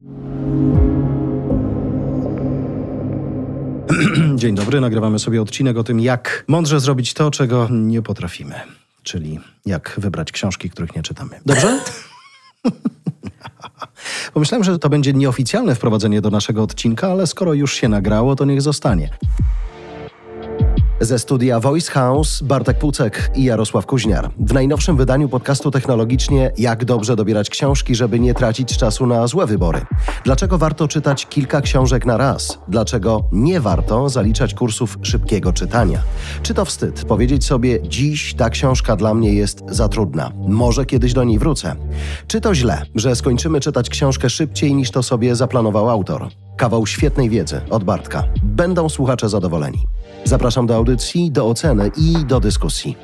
Dzień dobry, nagrywamy sobie odcinek o tym, jak mądrze zrobić to, czego nie potrafimy. Czyli jak wybrać książki, których nie czytamy. Dobrze? Pomyślałem, że to będzie nieoficjalne wprowadzenie do naszego odcinka, ale skoro już się nagrało, to niech zostanie. Ze studia Voice House Bartek Pucek i Jarosław Kuźniar. W najnowszym wydaniu podcastu technologicznie Jak dobrze dobierać książki, żeby nie tracić czasu na złe wybory. Dlaczego warto czytać kilka książek na raz? Dlaczego nie warto zaliczać kursów szybkiego czytania? Czy to wstyd powiedzieć sobie, dziś ta książka dla mnie jest za trudna? Może kiedyś do niej wrócę? Czy to źle, że skończymy czytać książkę szybciej niż to sobie zaplanował autor? Kawał świetnej wiedzy od Bartka. Będą słuchacze zadowoleni. Zapraszam do do oceny i do dyskusji.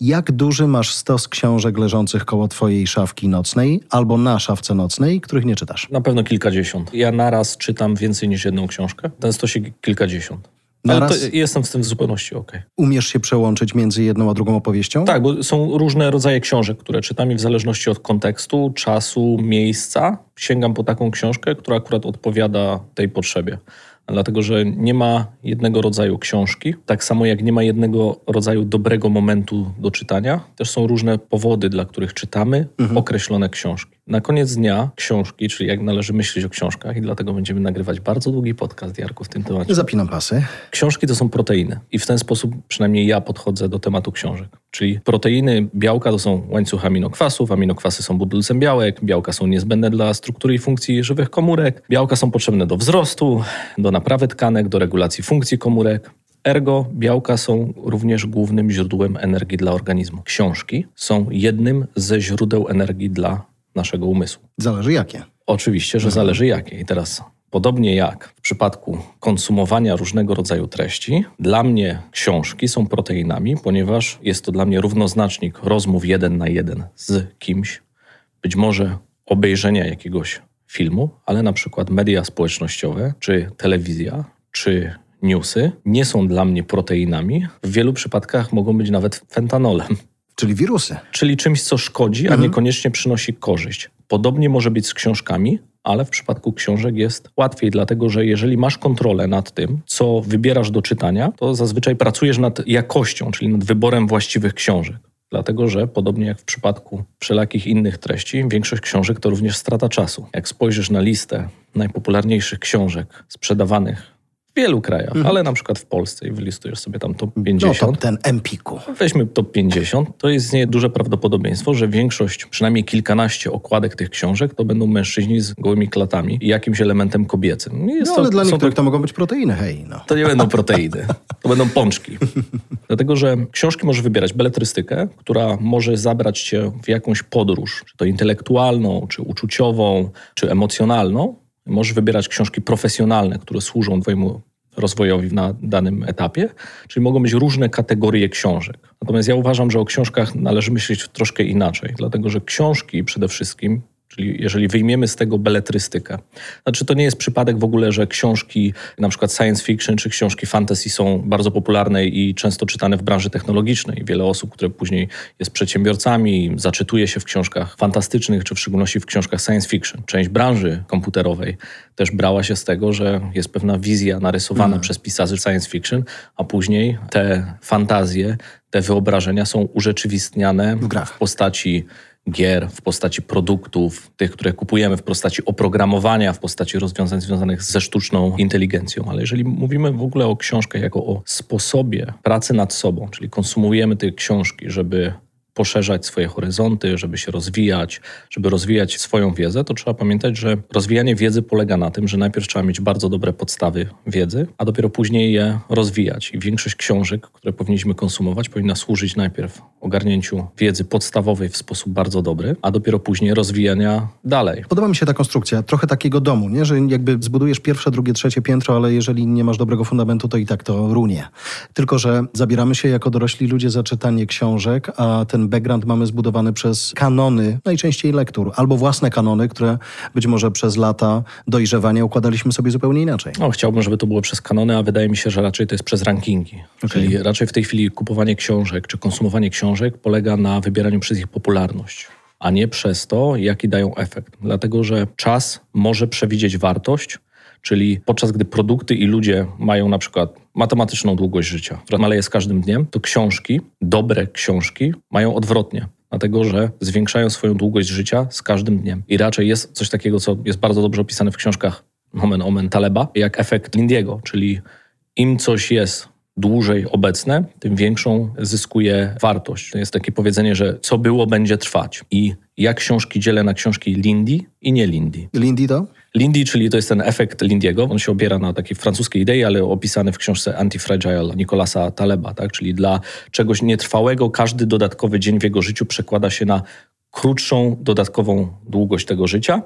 Jak duży masz stos książek leżących koło twojej szafki nocnej albo na szafce nocnej, których nie czytasz? Na pewno kilkadziesiąt. Ja naraz czytam więcej niż jedną książkę. Ten stosik kilkadziesiąt. Ale to jestem z tym w zupełności okej. Umiesz się przełączyć między jedną a drugą opowieścią? Tak, bo są różne rodzaje książek, które czytam i w zależności od kontekstu, czasu, miejsca sięgam po taką książkę, która akurat odpowiada tej potrzebie. Dlatego, że nie ma jednego rodzaju książki, tak samo jak nie ma jednego rodzaju dobrego momentu do czytania. Też są różne powody, dla których czytamy określone książki. Na koniec dnia książki, czyli jak należy myśleć o książkach, i dlatego będziemy nagrywać bardzo długi podcast, Jarku, w tym temacie. Zapinam pasy. Książki to są proteiny i w ten sposób przynajmniej ja podchodzę do tematu książek. Czyli proteiny, białka to są łańcuch aminokwasów, aminokwasy są budulcem białek, białka są niezbędne dla struktury i funkcji żywych komórek, białka są potrzebne do wzrostu, do naprawy tkanek, do regulacji funkcji komórek. Ergo, białka są również głównym źródłem energii dla organizmu. Książki są jednym ze źródeł energii dla naszego umysłu. Zależy jakie. Oczywiście, że zależy jakie. I teraz, podobnie jak w przypadku konsumowania różnego rodzaju treści, dla mnie książki są proteinami, ponieważ jest to dla mnie równoznacznik rozmów jeden na jeden z kimś, być może obejrzenia jakiegoś filmu, ale na przykład media społecznościowe, czy telewizja, czy newsy nie są dla mnie proteinami. W wielu przypadkach mogą być nawet fentanolem Czyli wirusy. czyli czymś, co szkodzi, a niekoniecznie przynosi korzyść. Podobnie może być z książkami, ale w przypadku książek jest łatwiej, dlatego że jeżeli masz kontrolę nad tym, co wybierasz do czytania, to zazwyczaj pracujesz nad jakością, czyli nad wyborem właściwych książek. Dlatego, że podobnie jak w przypadku wszelakich innych treści, większość książek to również strata czasu. Jak spojrzysz na listę najpopularniejszych książek sprzedawanych w wielu krajach, ale na przykład w Polsce i wylistujesz sobie tam top No 50, to ten Empiku. Weźmy top 50, to istnieje duże prawdopodobieństwo, że większość, przynajmniej kilkanaście okładek tych książek to będą mężczyźni z gołymi klatami i jakimś elementem kobiecym. Jest No to, ale dla są niektórych to, to mogą być proteiny, hej. No. to nie będą proteiny, to będą pączki. Dlatego, że książki możesz wybierać beletrystykę, która może zabrać cię w jakąś podróż, czy to intelektualną, czy uczuciową, czy emocjonalną. Możesz wybierać książki profesjonalne, które służą twojemu rozwojowi na danym etapie, czyli mogą być różne kategorie książek. Natomiast ja uważam, że o książkach należy myśleć troszkę inaczej, dlatego że książki przede wszystkim, czyli jeżeli wyjmiemy z tego beletrystykę, znaczy to nie jest przypadek w ogóle, że książki na przykład science fiction czy książki fantasy są bardzo popularne i często czytane w branży technologicznej. Wiele osób, które później jest przedsiębiorcami, zaczytuje się w książkach fantastycznych, czy w szczególności w książkach science fiction. Część branży komputerowej też brała się z tego, że jest pewna wizja narysowana przez pisarzy science fiction, a później te fantazje, te wyobrażenia są urzeczywistniane W w postaci gier, w postaci produktów, tych, które kupujemy, w postaci oprogramowania, w postaci rozwiązań związanych ze sztuczną inteligencją. Ale jeżeli mówimy w ogóle o książkach jako o sposobie pracy nad sobą, czyli konsumujemy te książki, żeby poszerzać swoje horyzonty, żeby się rozwijać, żeby rozwijać swoją wiedzę, to trzeba pamiętać, że rozwijanie wiedzy polega na tym, że najpierw trzeba mieć bardzo dobre podstawy wiedzy, a dopiero później je rozwijać. I większość książek, które powinniśmy konsumować, powinna służyć najpierw ogarnięciu wiedzy podstawowej w sposób bardzo dobry, a dopiero później rozwijania dalej. Podoba mi się ta konstrukcja, trochę takiego domu, nie? że jakby zbudujesz pierwsze, drugie, trzecie piętro, ale jeżeli nie masz dobrego fundamentu, to i tak to runie. Tylko, że zabieramy się jako dorośli ludzie za czytanie książek, a ten background mamy zbudowany przez kanony, najczęściej lektur, albo własne kanony, które być może przez lata dojrzewania układaliśmy sobie zupełnie inaczej. No, chciałbym, żeby to było przez kanony, a wydaje mi się, że raczej to jest przez rankingi. Okay. Czyli raczej w tej chwili kupowanie książek czy konsumowanie książek polega na wybieraniu przez ich popularność a nie przez to, jaki dają efekt. Dlatego, że czas może przewidzieć wartość, czyli podczas gdy produkty i ludzie mają na przykład matematyczną długość życia, która maleje z każdym dniem, to książki, dobre książki mają odwrotnie. Dlatego, że zwiększają swoją długość życia z każdym dniem. I raczej jest coś takiego, co jest bardzo dobrze opisane w książkach Omen Omen Taleba, jak efekt Lindiego, czyli im coś jest dłużej obecne, tym większą zyskuje wartość. To jest takie powiedzenie, że co było, będzie trwać. I ja książki dzielę na książki Lindy i nie Lindy. Lindy to? Lindy, czyli to jest ten efekt Lindiego. On się opiera na takiej francuskiej idei, ale opisany w książce Antifragile Nicolasa Taleba, tak? czyli dla czegoś nietrwałego każdy dodatkowy dzień w jego życiu przekłada się na krótszą dodatkową długość tego życia.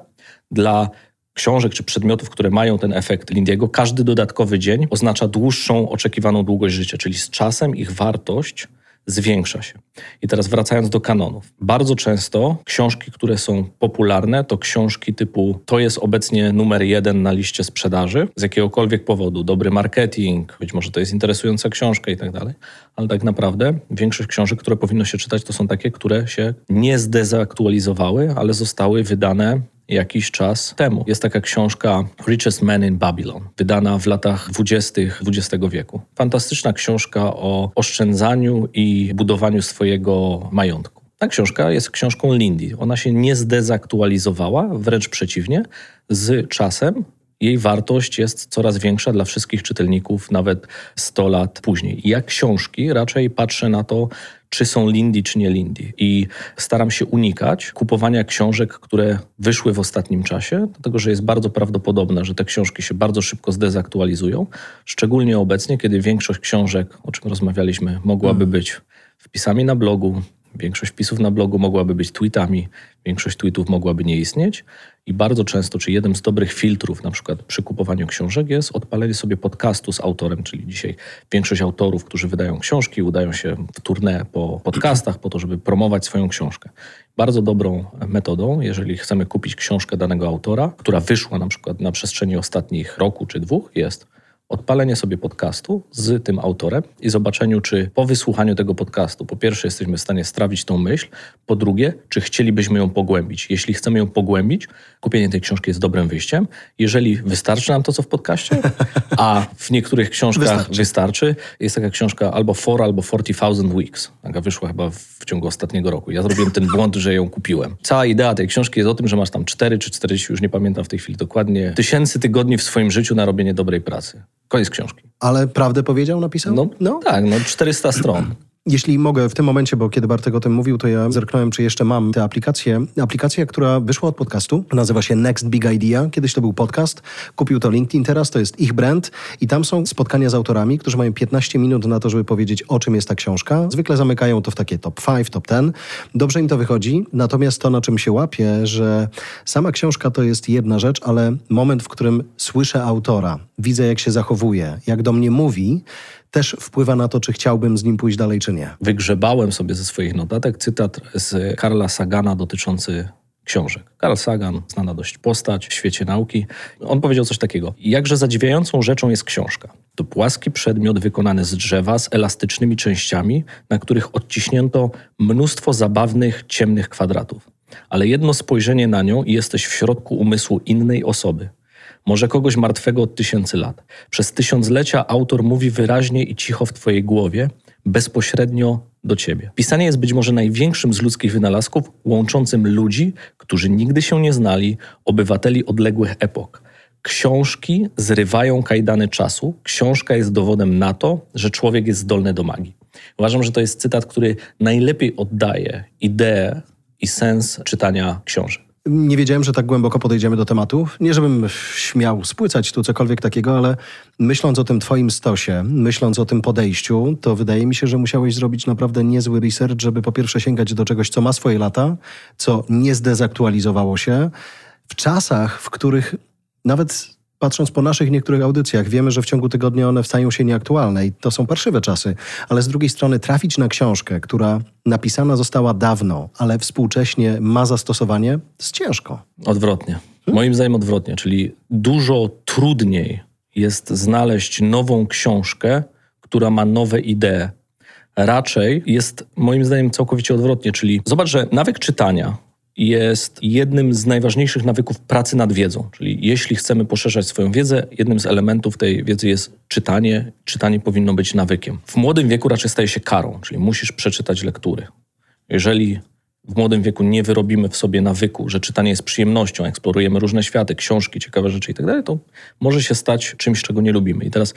Dla książek czy przedmiotów, które mają ten efekt Lindiego, każdy dodatkowy dzień oznacza dłuższą oczekiwaną długość życia, czyli z czasem ich wartość zwiększa się. I teraz wracając do kanonów. Bardzo często książki, które są popularne, to książki typu to jest obecnie numer jeden na liście sprzedaży z jakiegokolwiek powodu. Dobry marketing, być może to jest interesująca książka i tak dalej. Ale tak naprawdę większość książek, które powinno się czytać, to są takie, które się nie zdezaktualizowały, ale zostały wydane jakiś czas temu. Jest taka książka Richest Man in Babylon, wydana w latach 20. XX wieku. Fantastyczna książka o oszczędzaniu i budowaniu swojego majątku. Ta książka jest książką Lindy. Ona się nie zdezaktualizowała, wręcz przeciwnie, z czasem jej wartość jest coraz większa dla wszystkich czytelników, nawet 100 lat później. Jak książki raczej patrzę na to, czy są Lindy, czy nie Lindy. I staram się unikać kupowania książek, które wyszły w ostatnim czasie, dlatego że jest bardzo prawdopodobne, że te książki się bardzo szybko zdezaktualizują, szczególnie obecnie, kiedy większość książek, o czym rozmawialiśmy, mogłaby hmm. być wpisami na blogu, Większość wpisów na blogu mogłaby być tweetami, większość tweetów mogłaby nie istnieć i bardzo często, czy jednym z dobrych filtrów na przykład przy kupowaniu książek jest odpalenie sobie podcastu z autorem, czyli dzisiaj większość autorów, którzy wydają książki, udają się w turnę po podcastach po to, żeby promować swoją książkę. Bardzo dobrą metodą, jeżeli chcemy kupić książkę danego autora, która wyszła na przykład na przestrzeni ostatnich roku czy dwóch, jest odpalenie sobie podcastu z tym autorem i zobaczeniu, czy po wysłuchaniu tego podcastu, po pierwsze, jesteśmy w stanie strawić tą myśl, po drugie, czy chcielibyśmy ją pogłębić. Jeśli chcemy ją pogłębić, kupienie tej książki jest dobrym wyjściem. Jeżeli wystarczy nam to, co w podcaście, a w niektórych książkach wystarczy, wystarczy jest taka książka albo 4 albo 40,000 Weeks. Taka wyszła chyba w ciągu ostatniego roku. Ja zrobiłem ten błąd, że ją kupiłem. Cała idea tej książki jest o tym, że masz tam 4 czy 40, już nie pamiętam w tej chwili dokładnie, tysięcy tygodni w swoim życiu na robienie dobrej pracy. Koniec książki. Ale prawdę powiedział, napisał? No, no. tak, no 400 stron. Jeśli mogę w tym momencie, bo kiedy Bartek o tym mówił, to ja zerknąłem, czy jeszcze mam tę aplikację. Aplikacja, która wyszła od podcastu, nazywa się Next Big Idea. Kiedyś to był podcast, kupił to LinkedIn, teraz to jest ich brand i tam są spotkania z autorami, którzy mają 15 minut na to, żeby powiedzieć, o czym jest ta książka. Zwykle zamykają to w takie top 5, top 10. Dobrze im to wychodzi, natomiast to, na czym się łapie, że sama książka to jest jedna rzecz, ale moment, w którym słyszę autora, widzę, jak się zachowuje, jak do mnie mówi, też wpływa na to, czy chciałbym z nim pójść dalej, czy nie. Wygrzebałem sobie ze swoich notatek cytat z Karla Sagana dotyczący książek. Karl Sagan, znana dość postać w świecie nauki, on powiedział coś takiego. Jakże zadziwiającą rzeczą jest książka. To płaski przedmiot wykonany z drzewa z elastycznymi częściami, na których odciśnięto mnóstwo zabawnych, ciemnych kwadratów. Ale jedno spojrzenie na nią i jesteś w środku umysłu innej osoby – może kogoś martwego od tysięcy lat. Przez tysiąclecia autor mówi wyraźnie i cicho w Twojej głowie, bezpośrednio do Ciebie. Pisanie jest być może największym z ludzkich wynalazków, łączącym ludzi, którzy nigdy się nie znali, obywateli odległych epok. Książki zrywają kajdany czasu. Książka jest dowodem na to, że człowiek jest zdolny do magii. Uważam, że to jest cytat, który najlepiej oddaje ideę i sens czytania książek. Nie wiedziałem, że tak głęboko podejdziemy do tematu. Nie, żebym śmiał spłycać tu cokolwiek takiego, ale myśląc o tym twoim stosie, myśląc o tym podejściu, to wydaje mi się, że musiałeś zrobić naprawdę niezły research, żeby po pierwsze sięgać do czegoś, co ma swoje lata, co nie zdezaktualizowało się, w czasach, w których nawet patrząc po naszych niektórych audycjach, wiemy, że w ciągu tygodnia one stają się nieaktualne i to są parszywe czasy, ale z drugiej strony trafić na książkę, która napisana została dawno, ale współcześnie ma zastosowanie, jest ciężko. Odwrotnie. Moim zdaniem odwrotnie, czyli dużo trudniej jest znaleźć nową książkę, która ma nowe idee. Raczej jest moim zdaniem całkowicie odwrotnie, czyli zobacz, że nawyk czytania jest jednym z najważniejszych nawyków pracy nad wiedzą. Czyli jeśli chcemy poszerzać swoją wiedzę, jednym z elementów tej wiedzy jest czytanie. Czytanie powinno być nawykiem. W młodym wieku raczej staje się karą, czyli musisz przeczytać lektury. Jeżeli w młodym wieku nie wyrobimy w sobie nawyku, że czytanie jest przyjemnością, eksplorujemy różne światy, książki, ciekawe rzeczy i tak to może się stać czymś, czego nie lubimy. I teraz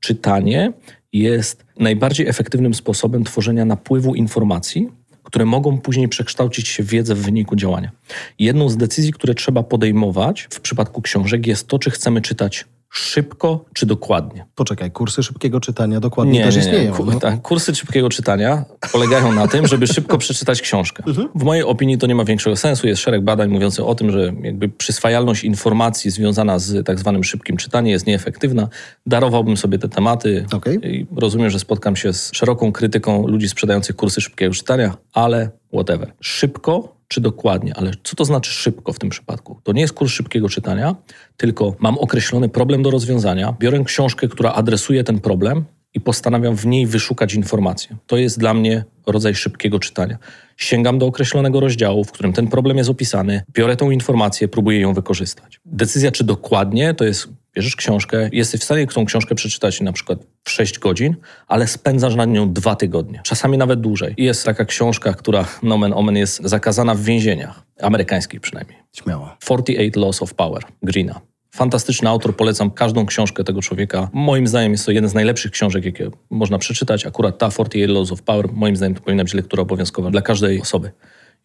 czytanie jest najbardziej efektywnym sposobem tworzenia napływu informacji, które mogą później przekształcić się w wiedzę w wyniku działania. Jedną z decyzji, które trzeba podejmować w przypadku książek jest to, czy chcemy czytać szybko czy dokładnie. Poczekaj, kursy szybkiego czytania dokładnie nie, też nie, istnieją. Nie. No. Tak, kursy szybkiego czytania polegają na tym, żeby szybko przeczytać książkę. Mhm. W mojej opinii to nie ma większego sensu. Jest szereg badań mówiących o tym, że jakby przyswajalność informacji związana z tak zwanym szybkim czytaniem jest nieefektywna. Darowałbym sobie te tematy okay. i rozumiem, że spotkam się z szeroką krytyką ludzi sprzedających kursy szybkiego czytania, ale whatever. Szybko czy dokładnie, ale co to znaczy szybko w tym przypadku? To nie jest kurs szybkiego czytania, tylko mam określony problem do rozwiązania, biorę książkę, która adresuje ten problem i postanawiam w niej wyszukać informacje. To jest dla mnie rodzaj szybkiego czytania. Sięgam do określonego rozdziału, w którym ten problem jest opisany, biorę tą informację, próbuję ją wykorzystać. Decyzja, czy dokładnie, to jest bierzesz książkę, jesteś w stanie tą książkę przeczytać na przykład w 6 godzin, ale spędzasz nad nią dwa tygodnie, czasami nawet dłużej. I jest taka książka, która nomen omen jest zakazana w więzieniach, amerykańskich przynajmniej. Śmiało. 48 Laws of Power, Greena. Fantastyczny autor, polecam każdą książkę tego człowieka. Moim zdaniem jest to jeden z najlepszych książek, jakie można przeczytać. Akurat ta 48 Laws of Power, moim zdaniem to powinna być lektura obowiązkowa dla każdej osoby.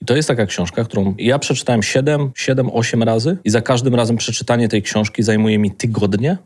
I to jest taka książka, którą ja przeczytałem 7, 7, 8 razy i za każdym razem przeczytanie tej książki zajmuje mi tygodnie,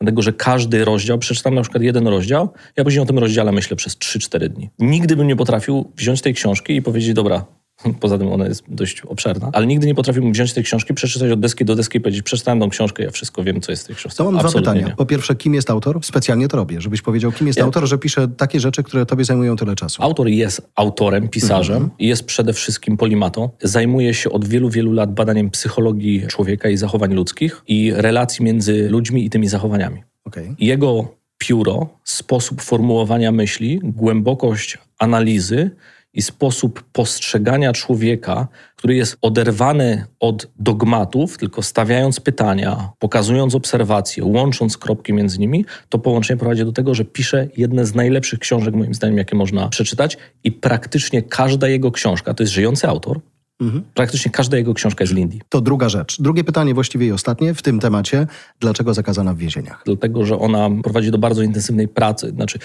dlatego że każdy rozdział, przeczytam na przykład jeden rozdział, ja później o tym rozdziale myślę przez 3-4 dni. Nigdy bym nie potrafił wziąć tej książki i powiedzieć, dobra, Poza tym ona jest dość obszerna. Ale nigdy nie potrafiłbym wziąć tej książki, przeczytać od deski do deski i powiedzieć, przeczytałem tą książkę, ja wszystko wiem, co jest w tej książce. To mam Absolutnie dwa pytania. Nie. Po pierwsze, kim jest autor? Specjalnie to robię, żebyś powiedział, kim jest ja. autor, że pisze takie rzeczy, które tobie zajmują tyle czasu. Autor jest autorem, pisarzem mhm. i jest przede wszystkim polimatą. Zajmuje się od wielu, wielu lat badaniem psychologii człowieka i zachowań ludzkich i relacji między ludźmi i tymi zachowaniami. Okay. Jego pióro, sposób formułowania myśli, głębokość analizy i sposób postrzegania człowieka, który jest oderwany od dogmatów, tylko stawiając pytania, pokazując obserwacje, łącząc kropki między nimi, to połączenie prowadzi do tego, że pisze jedne z najlepszych książek, moim zdaniem, jakie można przeczytać, i praktycznie każda jego książka, to jest żyjący autor, Mhm. Praktycznie każda jego książka jest z Lindy. To druga rzecz. Drugie pytanie, właściwie i ostatnie w tym temacie. Dlaczego zakazana w więzieniach? Dlatego, że ona prowadzi do bardzo intensywnej pracy. Znaczy,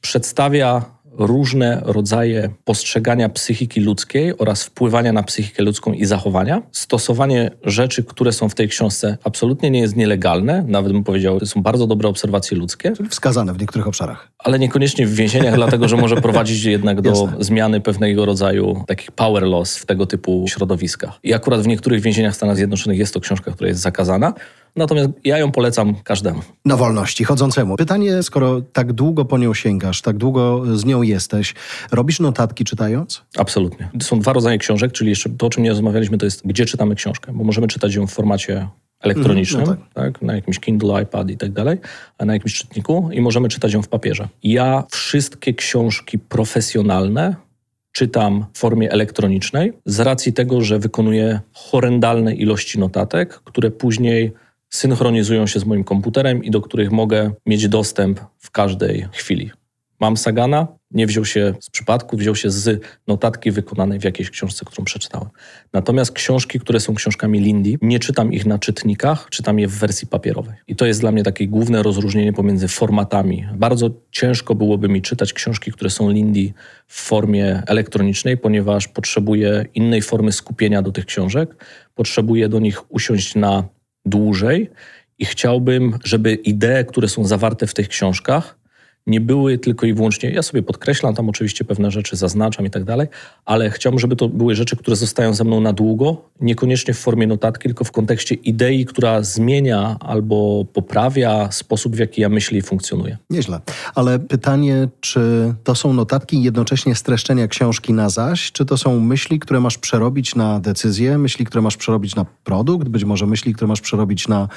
przedstawia różne rodzaje postrzegania psychiki ludzkiej oraz wpływania na psychikę ludzką i zachowania. Stosowanie rzeczy, które są w tej książce, absolutnie nie jest nielegalne. Nawet bym powiedział, to są bardzo dobre obserwacje ludzkie. Czyli wskazane w niektórych obszarach. Ale niekoniecznie w więzieniach, dlatego że może prowadzić jednak do Jasne. zmiany pewnego rodzaju takich power loss w tego typu środowiskach. I akurat w niektórych więzieniach w Stanach Zjednoczonych jest to książka, która jest zakazana. Natomiast ja ją polecam każdemu. Na wolności, chodzącemu. Pytanie, skoro tak długo po nią sięgasz, tak długo z nią jesteś, robisz notatki czytając? Absolutnie. Są dwa rodzaje książek, czyli jeszcze to, o czym nie rozmawialiśmy, to jest gdzie czytamy książkę, bo możemy czytać ją w formacie elektronicznym, mm, no tak. tak. na jakimś Kindle, iPad i tak dalej, a na jakimś czytniku i możemy czytać ją w papierze. Ja wszystkie książki profesjonalne czytam w formie elektronicznej z racji tego, że wykonuję horrendalne ilości notatek, które później synchronizują się z moim komputerem i do których mogę mieć dostęp w każdej chwili. Mam Sagana, nie wziął się z przypadku, wziął się z notatki wykonanej w jakiejś książce, którą przeczytałem. Natomiast książki, które są książkami Lindy, nie czytam ich na czytnikach, czytam je w wersji papierowej. I to jest dla mnie takie główne rozróżnienie pomiędzy formatami. Bardzo ciężko byłoby mi czytać książki, które są Lindy w formie elektronicznej, ponieważ potrzebuję innej formy skupienia do tych książek, potrzebuję do nich usiąść na dłużej i chciałbym, żeby idee, które są zawarte w tych książkach, nie były tylko i wyłącznie, ja sobie podkreślam tam oczywiście pewne rzeczy, zaznaczam i tak dalej, ale chciałbym, żeby to były rzeczy, które zostają ze mną na długo, niekoniecznie w formie notatki, tylko w kontekście idei, która zmienia albo poprawia sposób, w jaki ja myślę i funkcjonuję. Nieźle. Ale pytanie, czy to są notatki jednocześnie streszczenia książki na zaś, czy to są myśli, które masz przerobić na decyzję, myśli, które masz przerobić na produkt, być może myśli, które masz przerobić na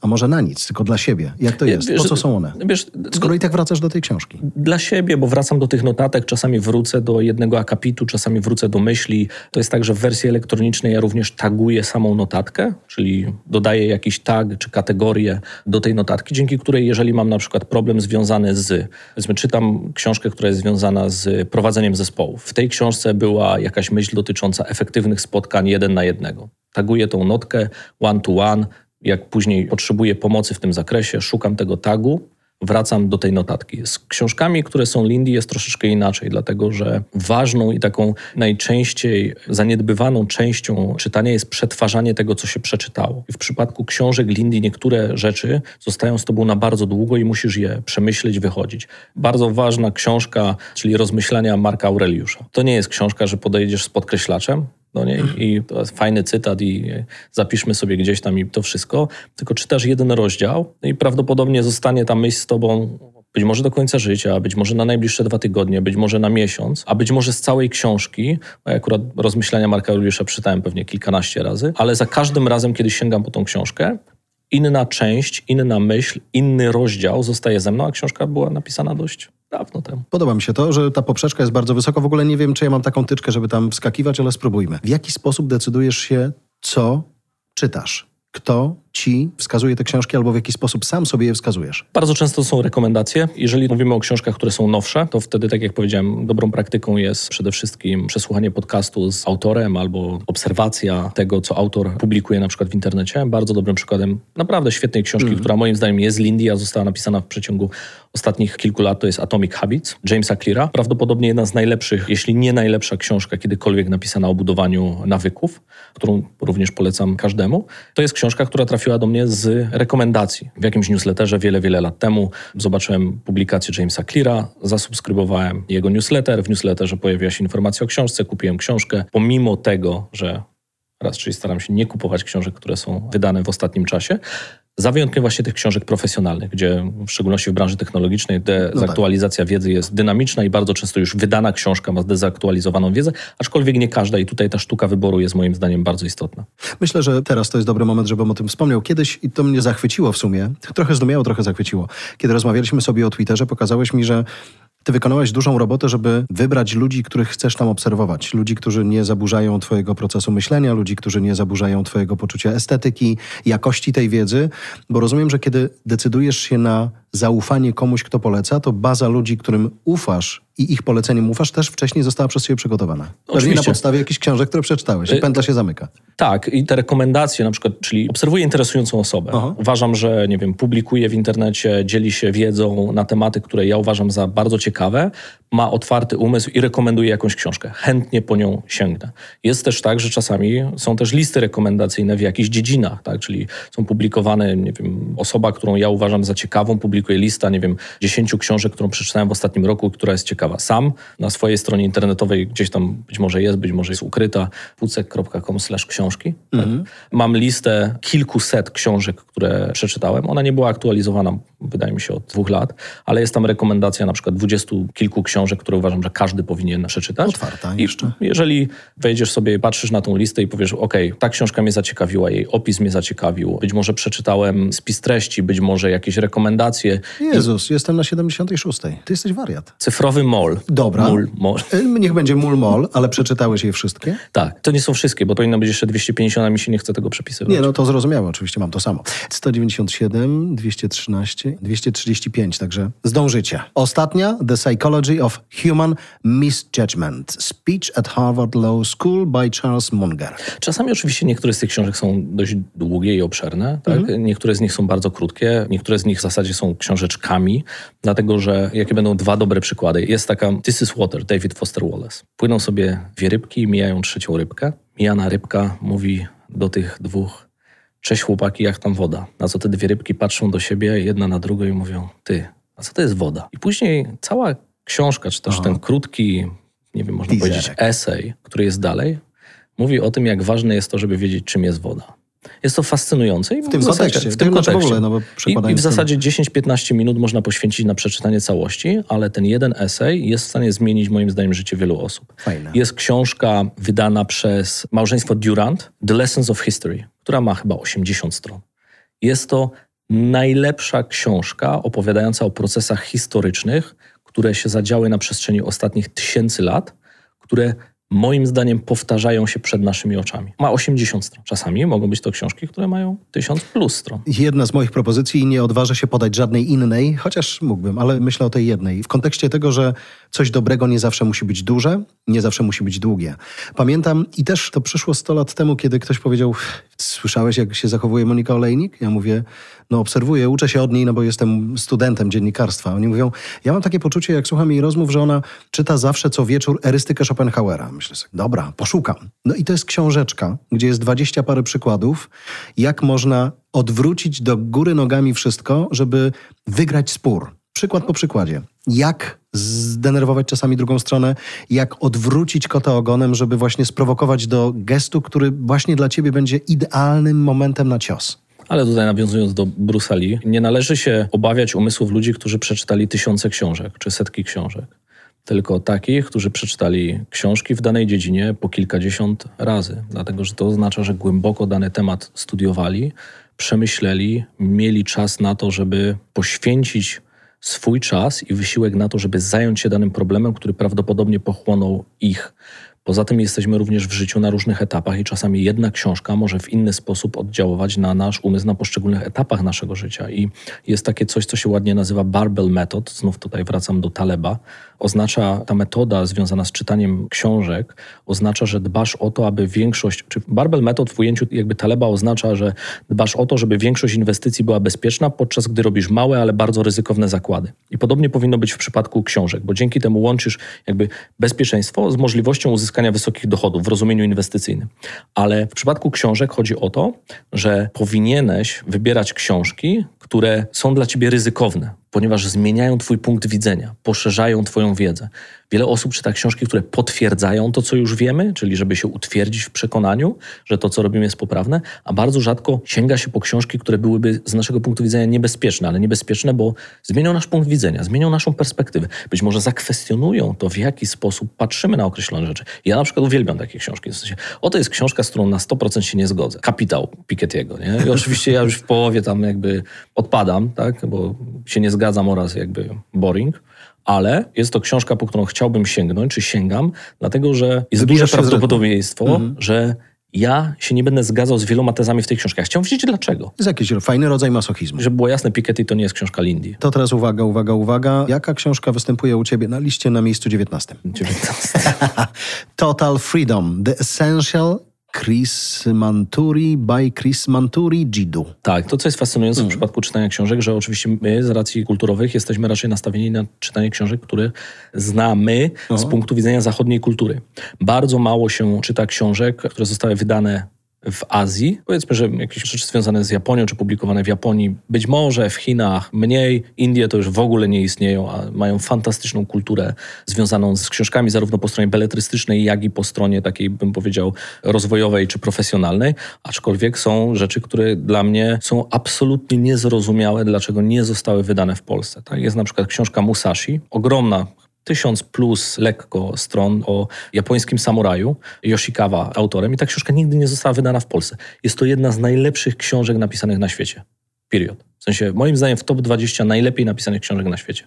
a może na nic, tylko dla siebie. Jak to jest? Po co są one? Wiesz, Skoro i tak wracasz do tej książki. Dla siebie, bo wracam do tych notatek, czasami wrócę do jednego akapitu, czasami wrócę do myśli. To jest tak, że w wersji elektronicznej ja również taguję samą notatkę, czyli dodaję jakiś tag czy kategorię do tej notatki, dzięki której jeżeli mam na przykład problem związany z, powiedzmy czytam książkę, która jest związana z prowadzeniem zespołów. W tej książce była jakaś myśl dotycząca efektywnych spotkań jeden na jednego. Taguję tą notkę one to one, jak później potrzebuję pomocy w tym zakresie, szukam tego tagu, wracam do tej notatki. Z książkami, które są Lindy jest troszeczkę inaczej, dlatego że ważną i taką najczęściej zaniedbywaną częścią czytania jest przetwarzanie tego, co się przeczytało. W przypadku książek Lindy niektóre rzeczy zostają z tobą na bardzo długo i musisz je przemyśleć, wychodzić. Bardzo ważna książka, czyli rozmyślania Marka Aureliusza. To nie jest książka, że podejdziesz z podkreślaczem, no nie? I to jest fajny cytat i zapiszmy sobie gdzieś tam i to wszystko, tylko czytasz jeden rozdział no i prawdopodobnie zostanie ta myśl z tobą być może do końca życia, być może na najbliższe dwa tygodnie, być może na miesiąc, a być może z całej książki. Ja akurat rozmyślania Marka Aureliusza przeczytałem pewnie kilkanaście razy, ale za każdym razem, kiedy sięgam po tą książkę, inna część, inna myśl, inny rozdział zostaje ze mną, a książka była napisana dość dawno temu. Podoba mi się to, że ta poprzeczka jest bardzo wysoka. W ogóle nie wiem, czy ja mam taką tyczkę, żeby tam wskakiwać, ale spróbujmy. W jaki sposób decydujesz się, co czytasz? Kto ci wskazuje te książki albo w jaki sposób sam sobie je wskazujesz? Bardzo często są rekomendacje. Jeżeli mówimy o książkach, które są nowsze, to wtedy, tak jak powiedziałem, dobrą praktyką jest przede wszystkim przesłuchanie podcastu z autorem albo obserwacja tego, co autor publikuje na przykład w internecie. Bardzo dobrym przykładem naprawdę świetnej książki, mm. która moim zdaniem jest z Lindy, a została napisana w przeciągu ostatnich kilku lat, to jest Atomic Habits Jamesa Cleara. Prawdopodobnie jedna z najlepszych, jeśli nie najlepsza książka kiedykolwiek napisana o budowaniu nawyków, którą również polecam każdemu. To jest książka, która trafiła trafiła do mnie z rekomendacji. W jakimś newsletterze wiele, wiele lat temu zobaczyłem publikację Jamesa Cleara, zasubskrybowałem jego newsletter. W newsletterze pojawiła się informacja o książce, kupiłem książkę. Pomimo tego, że raz, czyli staram się nie kupować książek, które są wydane w ostatnim czasie, za wyjątkiem właśnie tych książek profesjonalnych, gdzie w szczególności w branży technologicznej dezaktualizacja no tak. wiedzy jest dynamiczna i bardzo często już wydana książka ma zdezaktualizowaną wiedzę, aczkolwiek nie każda i tutaj ta sztuka wyboru jest moim zdaniem bardzo istotna. Myślę, że teraz to jest dobry moment, żebym o tym wspomniał. Kiedyś, i to mnie zachwyciło w sumie, trochę zdumiało, trochę zachwyciło. Kiedy rozmawialiśmy sobie o Twitterze, pokazałeś mi, że ty wykonałeś dużą robotę, żeby wybrać ludzi, których chcesz tam obserwować. Ludzi, którzy nie zaburzają twojego procesu myślenia, ludzi, którzy nie zaburzają twojego poczucia estetyki, jakości tej wiedzy, bo rozumiem, że kiedy decydujesz się na zaufanie komuś, kto poleca, to baza ludzi, którym ufasz i ich poleceniem ufasz, też wcześniej została przez ciebie przygotowana. Pewnie na podstawie jakichś książek, które przeczytałeś i y, pętla się zamyka. Tak, i te rekomendacje na przykład, czyli obserwuję interesującą osobę. Aha. Uważam, że, nie wiem, publikuje w internecie, dzieli się wiedzą na tematy, które ja uważam za bardzo ciekawe, ma otwarty umysł i rekomenduje jakąś książkę. Chętnie po nią sięgnę. Jest też tak, że czasami są też listy rekomendacyjne w jakichś dziedzinach, tak? czyli są publikowane, nie wiem, osoba, którą ja uważam za ciekawą, publikuje lista, nie wiem, dziesięciu książek, którą przeczytałem w ostatnim roku, która jest ciekawa. Sam na swojej stronie internetowej gdzieś tam być może jest, być może jest ukryta, pucek.com książki. Tak? Mhm. Mam listę kilkuset książek, które przeczytałem. Ona nie była aktualizowana, wydaje mi się, od dwóch lat, ale jest tam rekomendacja na przykład dwudziestu kilku książek, książek, które uważam, że każdy powinien przeczytać. Otwarta jeszcze. I jeżeli wejdziesz sobie, patrzysz na tą listę i powiesz, ok, ta książka mnie zaciekawiła, jej opis mnie zaciekawił, być może przeczytałem spis treści, być może jakieś rekomendacje. Jezus, I... jestem na 76. Ty jesteś wariat. Cyfrowy mol. Dobra. Mul, mol. E, niech będzie mul mol, ale przeczytałeś je wszystkie? Tak. To nie są wszystkie, bo powinno być jeszcze 250, a mi się nie chce tego przepisywać. Nie, no to zrozumiałe, oczywiście mam to samo. 197, 213, 235, także zdążycie. Ostatnia, The Psychology of of Human Misjudgment. Speech at Harvard Law School by Charles Munger. Czasami oczywiście niektóre z tych książek są dość długie i obszerne. Tak? Mhm. Niektóre z nich są bardzo krótkie. Niektóre z nich w zasadzie są książeczkami, dlatego że jakie będą dwa dobre przykłady. Jest taka This is Water, David Foster Wallace. Płyną sobie dwie rybki, mijają trzecią rybkę. Mijana rybka mówi do tych dwóch Cześć chłopaki, jak tam woda? Na co te dwie rybki patrzą do siebie, jedna na drugą i mówią, ty, A co to jest woda? I później cała książka, czy też Aha. ten krótki, nie wiem, można powiedzieć, esej, który jest dalej, mówi o tym, jak ważne jest to, żeby wiedzieć, czym jest woda. Jest to fascynujące. I W tym zasadzie- kontekście. W tym znaczy kontekście. w ogóle, no I, I w zasadzie 10-15 minut można poświęcić na przeczytanie całości, ale ten jeden esej jest w stanie zmienić moim zdaniem życie wielu osób. Fajne. Jest książka wydana przez małżeństwo Durant, The Lessons of History, która ma chyba 80 stron. Jest to najlepsza książka opowiadająca o procesach historycznych, które się zadziały na przestrzeni ostatnich tysięcy lat, które moim zdaniem powtarzają się przed naszymi oczami. Ma 80 stron. Czasami mogą być to książki, które mają 1000 plus stron. Jedna z moich propozycji nie odważę się podać żadnej innej, chociaż mógłbym, ale myślę o tej jednej. W kontekście tego, że coś dobrego nie zawsze musi być duże, nie zawsze musi być długie. Pamiętam i też to przyszło 100 lat temu, kiedy ktoś powiedział, słyszałeś jak się zachowuje Monika Olejnik? Ja mówię, no obserwuję, uczę się od niej, no bo jestem studentem dziennikarstwa. Oni mówią, ja mam takie poczucie, jak słucham jej rozmów, że ona czyta zawsze co wieczór erystykę Schopenhauera. Myślę sobie, dobra, poszukam. No i to jest książeczka, gdzie jest dwadzieścia parę przykładów, jak można odwrócić do góry nogami wszystko, żeby wygrać spór. Przykład po przykładzie. Jak zdenerwować czasami drugą stronę, jak odwrócić kota ogonem, żeby właśnie sprowokować do gestu, który właśnie dla ciebie będzie idealnym momentem na cios. Ale tutaj nawiązując do Bruce'a Lee, nie należy się obawiać umysłów ludzi, którzy przeczytali tysiące książek czy setki książek. Tylko takich, którzy przeczytali książki w danej dziedzinie po kilkadziesiąt razy. Dlatego, że to oznacza, że głęboko dany temat studiowali, przemyśleli, mieli czas na to, żeby poświęcić swój czas i wysiłek na to, żeby zająć się danym problemem, który prawdopodobnie pochłonął ich. Poza tym jesteśmy również w życiu na różnych etapach i czasami jedna książka może w inny sposób oddziaływać na nasz umysł na poszczególnych etapach naszego życia. I jest takie coś, co się ładnie nazywa Barbell Method. Znów tutaj wracam do Taleba. Oznacza ta metoda związana z czytaniem książek, oznacza, że dbasz o to, aby większość, czy Barbell Method w ujęciu jakby Taleba oznacza, że dbasz o to, żeby większość inwestycji była bezpieczna, podczas gdy robisz małe, ale bardzo ryzykowne zakłady. I podobnie powinno być w przypadku książek, bo dzięki temu łączysz jakby bezpieczeństwo z możliwością uzyskania wysokich dochodów w rozumieniu inwestycyjnym. Ale w przypadku książek chodzi o to, że powinieneś wybierać książki, które są dla ciebie ryzykowne, ponieważ zmieniają twój punkt widzenia, poszerzają twoją wiedzę. Wiele osób czyta książki, które potwierdzają to, co już wiemy, czyli żeby się utwierdzić w przekonaniu, że to, co robimy, jest poprawne, a bardzo rzadko sięga się po książki, które byłyby z naszego punktu widzenia niebezpieczne, ale niebezpieczne, bo zmienią nasz punkt widzenia, zmienią naszą perspektywę. Być może zakwestionują to, w jaki sposób patrzymy na określone rzeczy. Ja na przykład uwielbiam takie książki. W sensie, oto jest książka, z którą na 100% się nie zgodzę. Kapitał Piketty'ego, nie? I oczywiście ja już w połowie tam jakby odpadam, tak? Bo się nie zgadzam oraz jakby boring. Ale jest to książka, po którą chciałbym sięgnąć, czy sięgam, dlatego że jest Wybijasz duże prawdopodobieństwo, że ja się nie będę zgadzał z wieloma tezami w tej książce. Ja chciałem wiedzieć dlaczego. Jest jakiś fajny rodzaj masochizmu. Żeby było jasne, Piketty to nie jest książka Lindy. To teraz uwaga, uwaga, uwaga. Jaka książka występuje u ciebie na liście na miejscu 19? 19. Total Freedom. The Essential Chris Manturi by Chris Manturi Jidu. Tak, to co jest fascynujące w przypadku czytania książek, że oczywiście my z racji kulturowych jesteśmy raczej nastawieni na czytanie książek, które znamy z punktu widzenia zachodniej kultury. Bardzo mało się czyta książek, które zostały wydane w Azji. Powiedzmy, że jakieś rzeczy związane z Japonią, czy publikowane w Japonii, być może w Chinach mniej. Indie to już w ogóle nie istnieją, a mają fantastyczną kulturę związaną z książkami, zarówno po stronie beletrystycznej, jak i po stronie takiej, bym powiedział, rozwojowej czy profesjonalnej. Aczkolwiek są rzeczy, które dla mnie są absolutnie niezrozumiałe, dlaczego nie zostały wydane w Polsce. Tak? Jest na przykład książka Musashi, ogromna tysiąc plus lekko stron o japońskim samuraju, Yoshikawa autorem i ta książka nigdy nie została wydana w Polsce. Jest to jedna z najlepszych książek napisanych na świecie. Period. W sensie, moim zdaniem w top 20 najlepiej napisanych książek na świecie.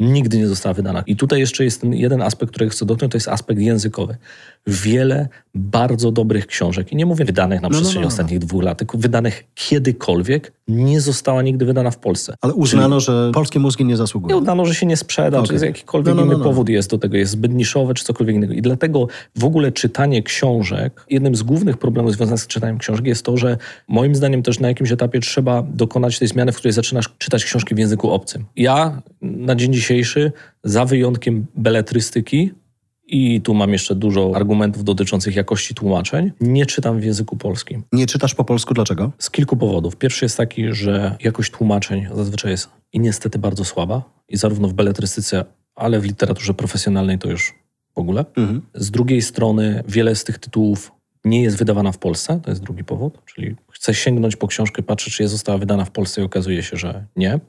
Nigdy nie została wydana. I tutaj jeszcze jest jeden aspekt, który chcę dotknąć, to jest aspekt językowy. Wiele bardzo dobrych książek, i nie mówię wydanych na no, przestrzeni no. ostatnich dwóch lat, tylko wydanych kiedykolwiek, nie została nigdy wydana w Polsce. Ale uznano, że polskie mózgi nie Nie zasługują. uznano, że się nie sprzeda, Okej. czy z jakikolwiek No, no, no, inny no. powód jest do tego, jest zbyt niszowe, czy cokolwiek innego. I dlatego w ogóle czytanie książek, jednym z głównych problemów związanych z czytaniem książek jest to, że moim zdaniem też na jakimś etapie trzeba dokonać tej zmiany, w której zaczynasz czytać książki w języku obcym. Ja na dzień dzisiejszy, za wyjątkiem beletrystyki, I tu mam jeszcze dużo argumentów dotyczących jakości tłumaczeń. Nie czytam w języku polskim. Nie czytasz po polsku, dlaczego? Z kilku powodów. Pierwszy jest taki, że jakość tłumaczeń zazwyczaj jest i niestety bardzo słaba. I zarówno w beletrystyce, ale w literaturze profesjonalnej to już w ogóle. Mhm. Z drugiej strony wiele z tych tytułów nie jest wydawana w Polsce, to jest drugi powód, czyli chcę sięgnąć po książkę, patrzę, czy jest została wydana w Polsce i okazuje się, że nie.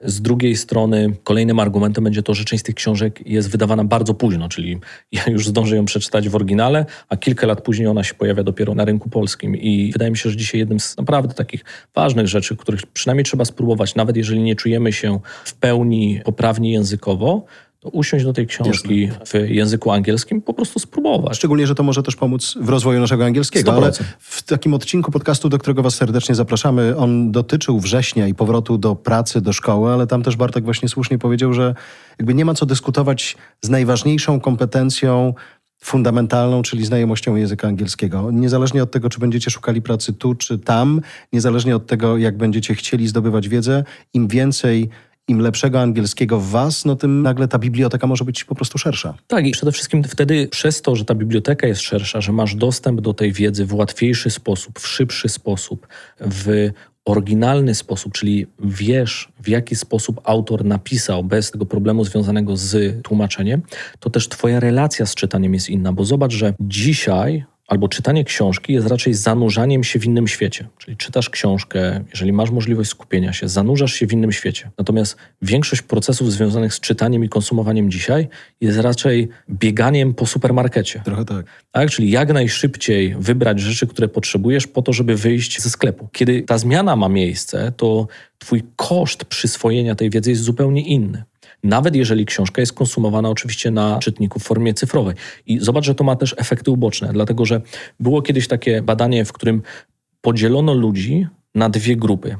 Z drugiej strony kolejnym argumentem będzie to, że część z tych książek jest wydawana bardzo późno, czyli ja już zdążę ją przeczytać w oryginale, a kilka lat później ona się pojawia dopiero na rynku polskim. I wydaje mi się, że dzisiaj jednym z naprawdę takich ważnych rzeczy, których przynajmniej trzeba spróbować, nawet jeżeli nie czujemy się w pełni poprawni językowo, to usiąść do tej książki Jasne. w języku angielskim, po prostu spróbować. Szczególnie, że to może też pomóc w rozwoju naszego angielskiego. 100%. Ale w takim odcinku podcastu, do którego Was serdecznie zapraszamy, on dotyczył września i powrotu do pracy, do szkoły, ale tam też Bartek właśnie słusznie powiedział, że jakby nie ma co dyskutować z najważniejszą kompetencją fundamentalną, czyli znajomością języka angielskiego. Niezależnie od tego, czy będziecie szukali pracy tu czy tam, niezależnie od tego, jak będziecie chcieli zdobywać wiedzę, im więcej im lepszego angielskiego w was, no tym nagle ta biblioteka może być po prostu szersza. Tak i przede wszystkim wtedy przez to, że ta biblioteka jest szersza, że masz dostęp do tej wiedzy w łatwiejszy sposób, w szybszy sposób, w oryginalny sposób, czyli wiesz, w jaki sposób autor napisał bez tego problemu związanego z tłumaczeniem, to też Twoja relacja z czytaniem jest inna. Bo zobacz, że dzisiaj albo czytanie książki jest raczej zanurzaniem się w innym świecie. Czyli czytasz książkę, jeżeli masz możliwość skupienia się, zanurzasz się w innym świecie. Natomiast większość procesów związanych z czytaniem i konsumowaniem dzisiaj jest raczej bieganiem po supermarkecie. Trochę tak. tak. Czyli jak najszybciej wybrać rzeczy, które potrzebujesz po to, żeby wyjść ze sklepu. Kiedy ta zmiana ma miejsce, to twój koszt przyswojenia tej wiedzy jest zupełnie inny nawet jeżeli książka jest konsumowana oczywiście na czytniku w formie cyfrowej. I zobacz, że to ma też efekty uboczne, dlatego że było kiedyś takie badanie, w którym podzielono ludzi na dwie grupy.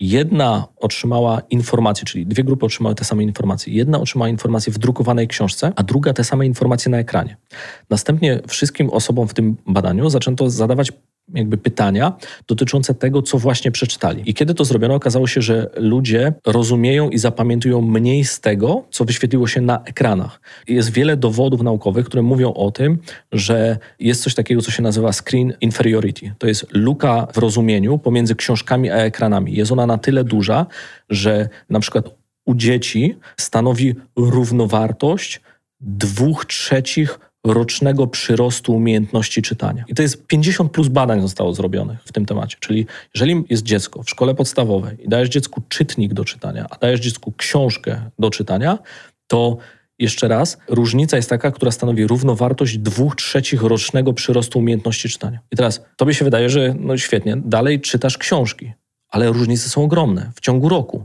Jedna otrzymała informacje, czyli dwie grupy otrzymały te same informacje. Jedna otrzymała informacje w drukowanej książce, a druga te same informacje na ekranie. Następnie wszystkim osobom w tym badaniu zaczęto zadawać jakby pytania dotyczące tego, co właśnie przeczytali. I kiedy to zrobiono, okazało się, że ludzie rozumieją i zapamiętują mniej z tego, co wyświetliło się na ekranach. Jest wiele dowodów naukowych, które mówią o tym, że jest coś takiego, co się nazywa screen inferiority. To jest luka w rozumieniu pomiędzy książkami a ekranami. Jest ona na tyle duża, że na przykład u dzieci stanowi równowartość dwóch trzecich rocznego przyrostu umiejętności czytania. I to jest 50 plus badań zostało zrobionych w tym temacie. Czyli jeżeli jest dziecko w szkole podstawowej i dajesz dziecku czytnik do czytania, a dajesz dziecku książkę do czytania, to jeszcze raz, różnica jest taka, która stanowi równowartość dwóch trzecich rocznego przyrostu umiejętności czytania. I teraz tobie się wydaje, że no świetnie, dalej czytasz książki, ale różnice są ogromne w ciągu roku.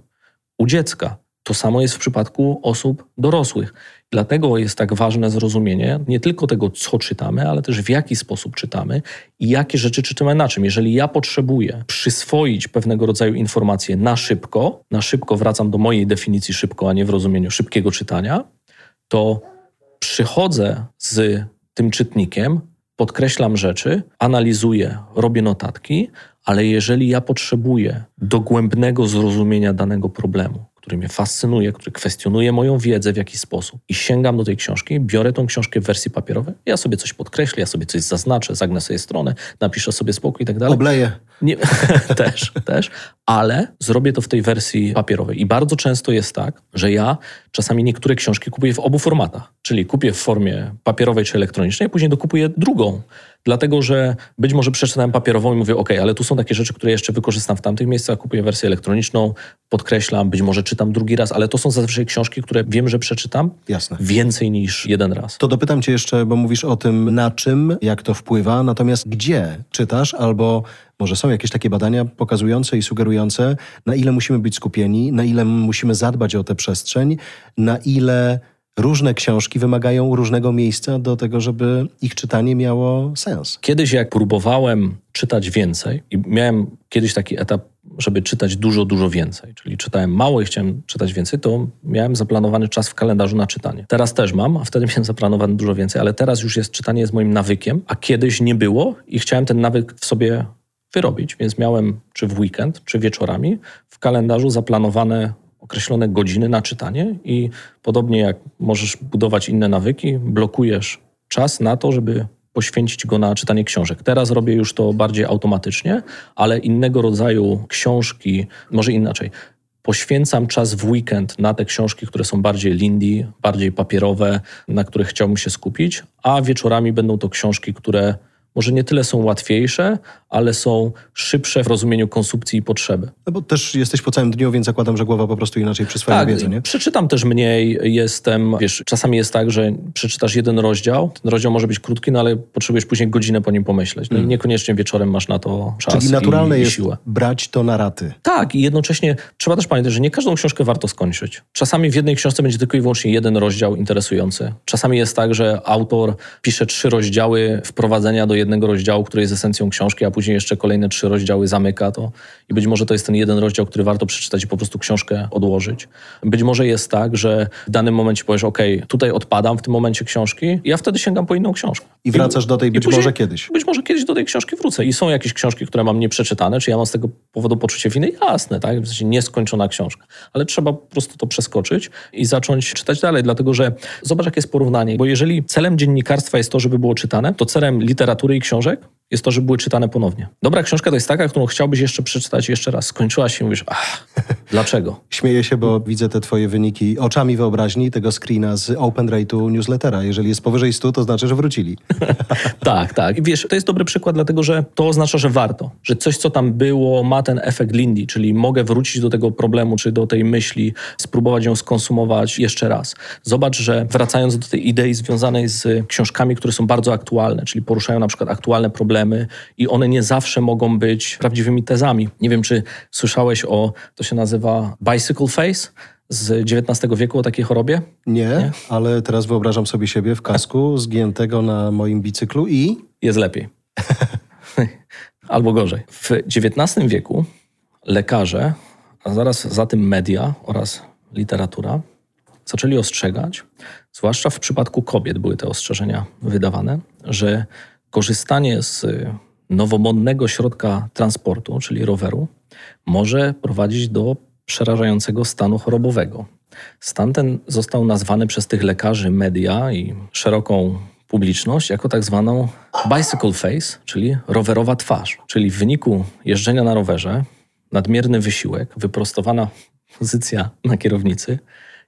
U dziecka to samo jest w przypadku osób dorosłych. Dlatego jest tak ważne zrozumienie nie tylko tego, co czytamy, ale też w jaki sposób czytamy i jakie rzeczy czytamy na czym. Jeżeli ja potrzebuję przyswoić pewnego rodzaju informacje na szybko, na szybko wracam do mojej definicji szybko, a nie w rozumieniu szybkiego czytania, to przychodzę z tym czytnikiem, podkreślam rzeczy, analizuję, robię notatki, ale jeżeli ja potrzebuję dogłębnego zrozumienia danego problemu, który mnie fascynuje, który kwestionuje moją wiedzę w jakiś sposób i sięgam do tej książki, biorę tą książkę w wersji papierowej, ja sobie coś podkreślę, ja sobie coś zaznaczę, zagnę sobie stronę, napiszę sobie spokój i tak dalej. Obleję. Nie, też, też, ale zrobię to w tej wersji papierowej. I bardzo często jest tak, że ja czasami niektóre książki kupuję w obu formatach, czyli kupię w formie papierowej czy elektronicznej, a później dokupuję drugą dlatego że być może przeczytałem papierową i mówię, ok, ale tu są takie rzeczy, które jeszcze wykorzystam w tamtych miejscach, kupuję wersję elektroniczną, podkreślam, być może czytam drugi raz, ale to są zazwyczaj książki, które wiem, że przeczytam Jasne. więcej niż jeden raz. To dopytam cię jeszcze, bo mówisz o tym, na czym, jak to wpływa, natomiast gdzie czytasz albo może są jakieś takie badania pokazujące i sugerujące, na ile musimy być skupieni, na ile musimy zadbać o tę przestrzeń, na ile różne książki wymagają różnego miejsca do tego, żeby ich czytanie miało sens. Kiedyś, jak próbowałem czytać więcej, i miałem kiedyś taki etap, żeby czytać dużo, dużo więcej, czyli czytałem mało i chciałem czytać więcej, to miałem zaplanowany czas w kalendarzu na czytanie. Teraz też mam, a wtedy miałem zaplanowany dużo więcej, ale teraz już jest czytanie z moim nawykiem, a kiedyś nie było i chciałem ten nawyk w sobie wyrobić, więc miałem czy w weekend, czy wieczorami w kalendarzu zaplanowane określone godziny na czytanie i podobnie jak możesz budować inne nawyki, blokujesz czas na to, żeby poświęcić go na czytanie książek. Teraz robię już to bardziej automatycznie, ale innego rodzaju książki, może inaczej. Poświęcam czas w weekend na te książki, które są bardziej lindy, bardziej papierowe, na których chciałbym się skupić, a wieczorami będą to książki, które może nie tyle są łatwiejsze, ale są szybsze w rozumieniu konsumpcji i potrzeby. No bo też jesteś po całym dniu, więc zakładam, że głowa po prostu inaczej przyswaja tak, wiedzę, nie? przeczytam też mniej, jestem, wiesz, czasami jest tak, że przeczytasz jeden rozdział, ten rozdział może być krótki, no ale potrzebujesz później godzinę po nim pomyśleć. No mm. i niekoniecznie wieczorem masz na to czas Czyli naturalne i, i jest siłę. brać to na raty. Tak i jednocześnie trzeba też pamiętać, że nie każdą książkę warto skończyć. Czasami w jednej książce będzie tylko i wyłącznie jeden rozdział interesujący. Czasami jest tak, że autor pisze trzy rozdziały wprowadzenia do jednego rozdziału, który jest esencją książki, a później jeszcze kolejne trzy rozdziały zamyka to i być może to jest ten jeden rozdział, który warto przeczytać i po prostu książkę odłożyć. Być może jest tak, że w danym momencie powiesz, ok, tutaj odpadam w tym momencie książki i ja wtedy sięgam po inną książkę. I wracasz do tej być później, może kiedyś. Być może kiedyś do tej książki wrócę i są jakieś książki, które mam nieprzeczytane, czy ja mam z tego powodu poczucie winy? Jasne, tak? W sensie nieskończona książka. Ale trzeba po prostu to przeskoczyć i zacząć czytać dalej, dlatego że zobacz, jakie jest porównanie, bo jeżeli celem dziennikarstwa jest to, żeby było czytane, to celem literatury i książek jest to, żeby były czytane ponownie. Dobra książka to jest taka, którą chciałbyś jeszcze przeczytać jeszcze raz. Skończyła się i mówisz, ach, dlaczego? Śmieję się, bo widzę te twoje wyniki oczami wyobraźni tego screena z Open Rate'u newslettera. Jeżeli jest powyżej 100, to znaczy, że wrócili. tak, tak. I wiesz, to jest dobry przykład, dlatego że to oznacza, że warto. Że coś, co tam było, ma ten efekt Lindy, czyli mogę wrócić do tego problemu, czy do tej myśli, spróbować ją skonsumować jeszcze raz. Zobacz, że wracając do tej idei związanej z książkami, które są bardzo aktualne, czyli poruszają na przykład aktualne problemy, problemy i one nie zawsze mogą być prawdziwymi tezami. Nie wiem, czy słyszałeś o, to się nazywa bicycle face z XIX wieku o takiej chorobie? Nie, nie, ale teraz wyobrażam sobie siebie w kasku zgiętego na moim bicyklu i... Jest lepiej. Albo gorzej. W XIX wieku lekarze, a zaraz za tym media oraz literatura, zaczęli ostrzegać, zwłaszcza w przypadku kobiet były te ostrzeżenia wydawane, że korzystanie z nowomodnego środka transportu, czyli roweru, może prowadzić do przerażającego stanu chorobowego. Stan ten został nazwany przez tych lekarzy, media i szeroką publiczność jako tak zwaną bicycle face, czyli rowerowa twarz. Czyli w wyniku jeżdżenia na rowerze nadmierny wysiłek, wyprostowana pozycja na kierownicy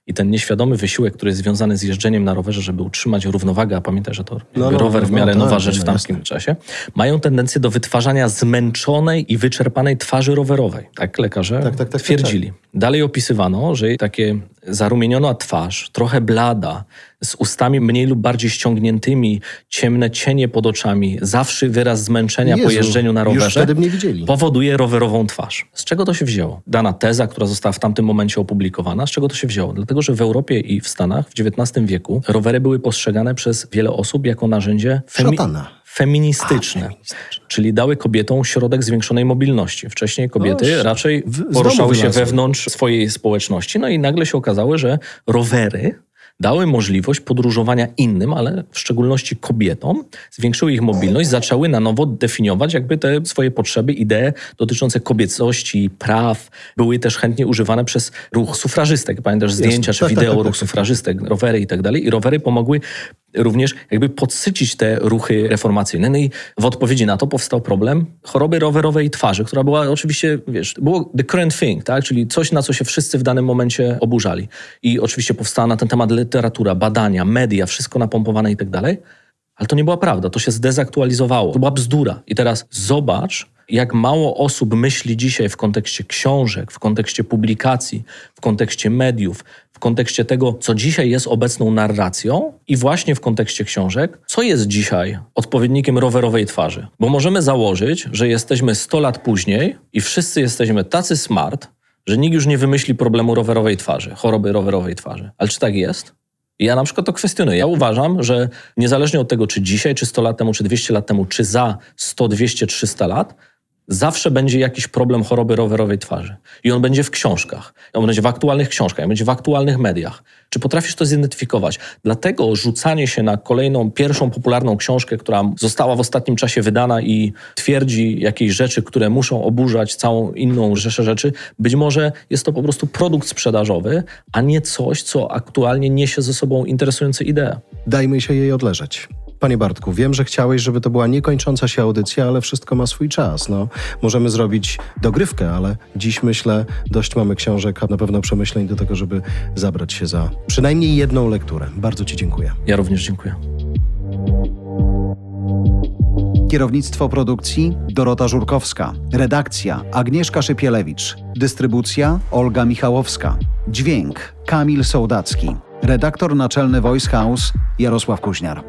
i ten nieświadomy wysiłek, który jest związany z jeżdżeniem na rowerze, żeby utrzymać równowagę, a pamiętaj, że to no, no, rower w no, miarę no, nowa tak, rzecz w tamtym jasne. czasie, mają tendencję do wytwarzania zmęczonej i wyczerpanej twarzy rowerowej. Tak lekarze tak, tak, tak, tak twierdzili. Dalej opisywano, że takie zarumieniona twarz, trochę blada, z ustami mniej lub bardziej ściągniętymi, ciemne cienie pod oczami, zawsze wyraz zmęczenia Jezu, po jeżdżeniu na rowerze, powoduje rowerową twarz. Z czego to się wzięło? Dana teza, która została w tamtym momencie opublikowana, z czego to się wzięło? Dlatego, że w Europie i w Stanach w XIX wieku rowery były postrzegane przez wiele osób jako narzędzie femi- feministyczne, A, feministyczne, czyli dały kobietom środek zwiększonej mobilności. Wcześniej kobiety no, raczej poruszały się wewnątrz swojej społeczności, no i nagle się okazało, że rowery dały możliwość podróżowania innym, ale w szczególności kobietom, zwiększyły ich mobilność, zaczęły na nowo definiować jakby te swoje potrzeby, idee dotyczące kobiecości, praw. Były też chętnie używane przez ruch sufrażystek. Pamiętasz zdjęcia czy tak, wideo tak, tak, ruch sufrażystek, rowery i tak dalej. I rowery pomogły również jakby podsycić te ruchy reformacyjne. No i w odpowiedzi na to powstał problem choroby rowerowej twarzy, która była oczywiście, wiesz, było the current thing, tak? czyli coś, na co się wszyscy w danym momencie oburzali. I oczywiście powstała na ten temat literatura, badania, media, wszystko napompowane i tak dalej. Ale to nie była prawda, to się zdezaktualizowało. To była bzdura. I teraz zobacz, jak mało osób myśli dzisiaj w kontekście książek, w kontekście publikacji, w kontekście mediów, w kontekście tego, co dzisiaj jest obecną narracją i właśnie w kontekście książek, co jest dzisiaj odpowiednikiem rowerowej twarzy. Bo możemy założyć, że jesteśmy 100 lat później i wszyscy jesteśmy tacy smart, że nikt już nie wymyśli problemu rowerowej twarzy, choroby rowerowej twarzy. Ale czy tak jest? Ja na przykład to kwestionuję. Ja uważam, że niezależnie od tego, czy dzisiaj, czy 100 lat temu, czy 200 lat temu, czy za 100, 200, 300 lat, zawsze będzie jakiś problem choroby rowerowej twarzy. I on będzie w książkach, on będzie w aktualnych książkach, on będzie w aktualnych mediach. Czy potrafisz to zidentyfikować? Dlatego rzucanie się na kolejną, pierwszą popularną książkę, która została w ostatnim czasie wydana i twierdzi jakieś rzeczy, które muszą oburzać całą inną rzeszę rzeczy, być może jest to po prostu produkt sprzedażowy, a nie coś, co aktualnie niesie ze sobą interesujące idee. Dajmy się jej odleżeć. Panie Bartku, wiem, że chciałeś, żeby to była niekończąca się audycja, ale wszystko ma swój czas. No, możemy zrobić dogrywkę, ale dziś myślę, dość mamy książek, a na pewno przemyśleń do tego, żeby zabrać się za przynajmniej jedną lekturę. Bardzo Ci dziękuję. Ja również dziękuję. Kierownictwo produkcji Dorota Żurkowska. Redakcja Agnieszka Szypielewicz. Dystrybucja Olga Michałowska. Dźwięk Kamil Sołdacki. Redaktor naczelny Voice House Jarosław Kuźniar.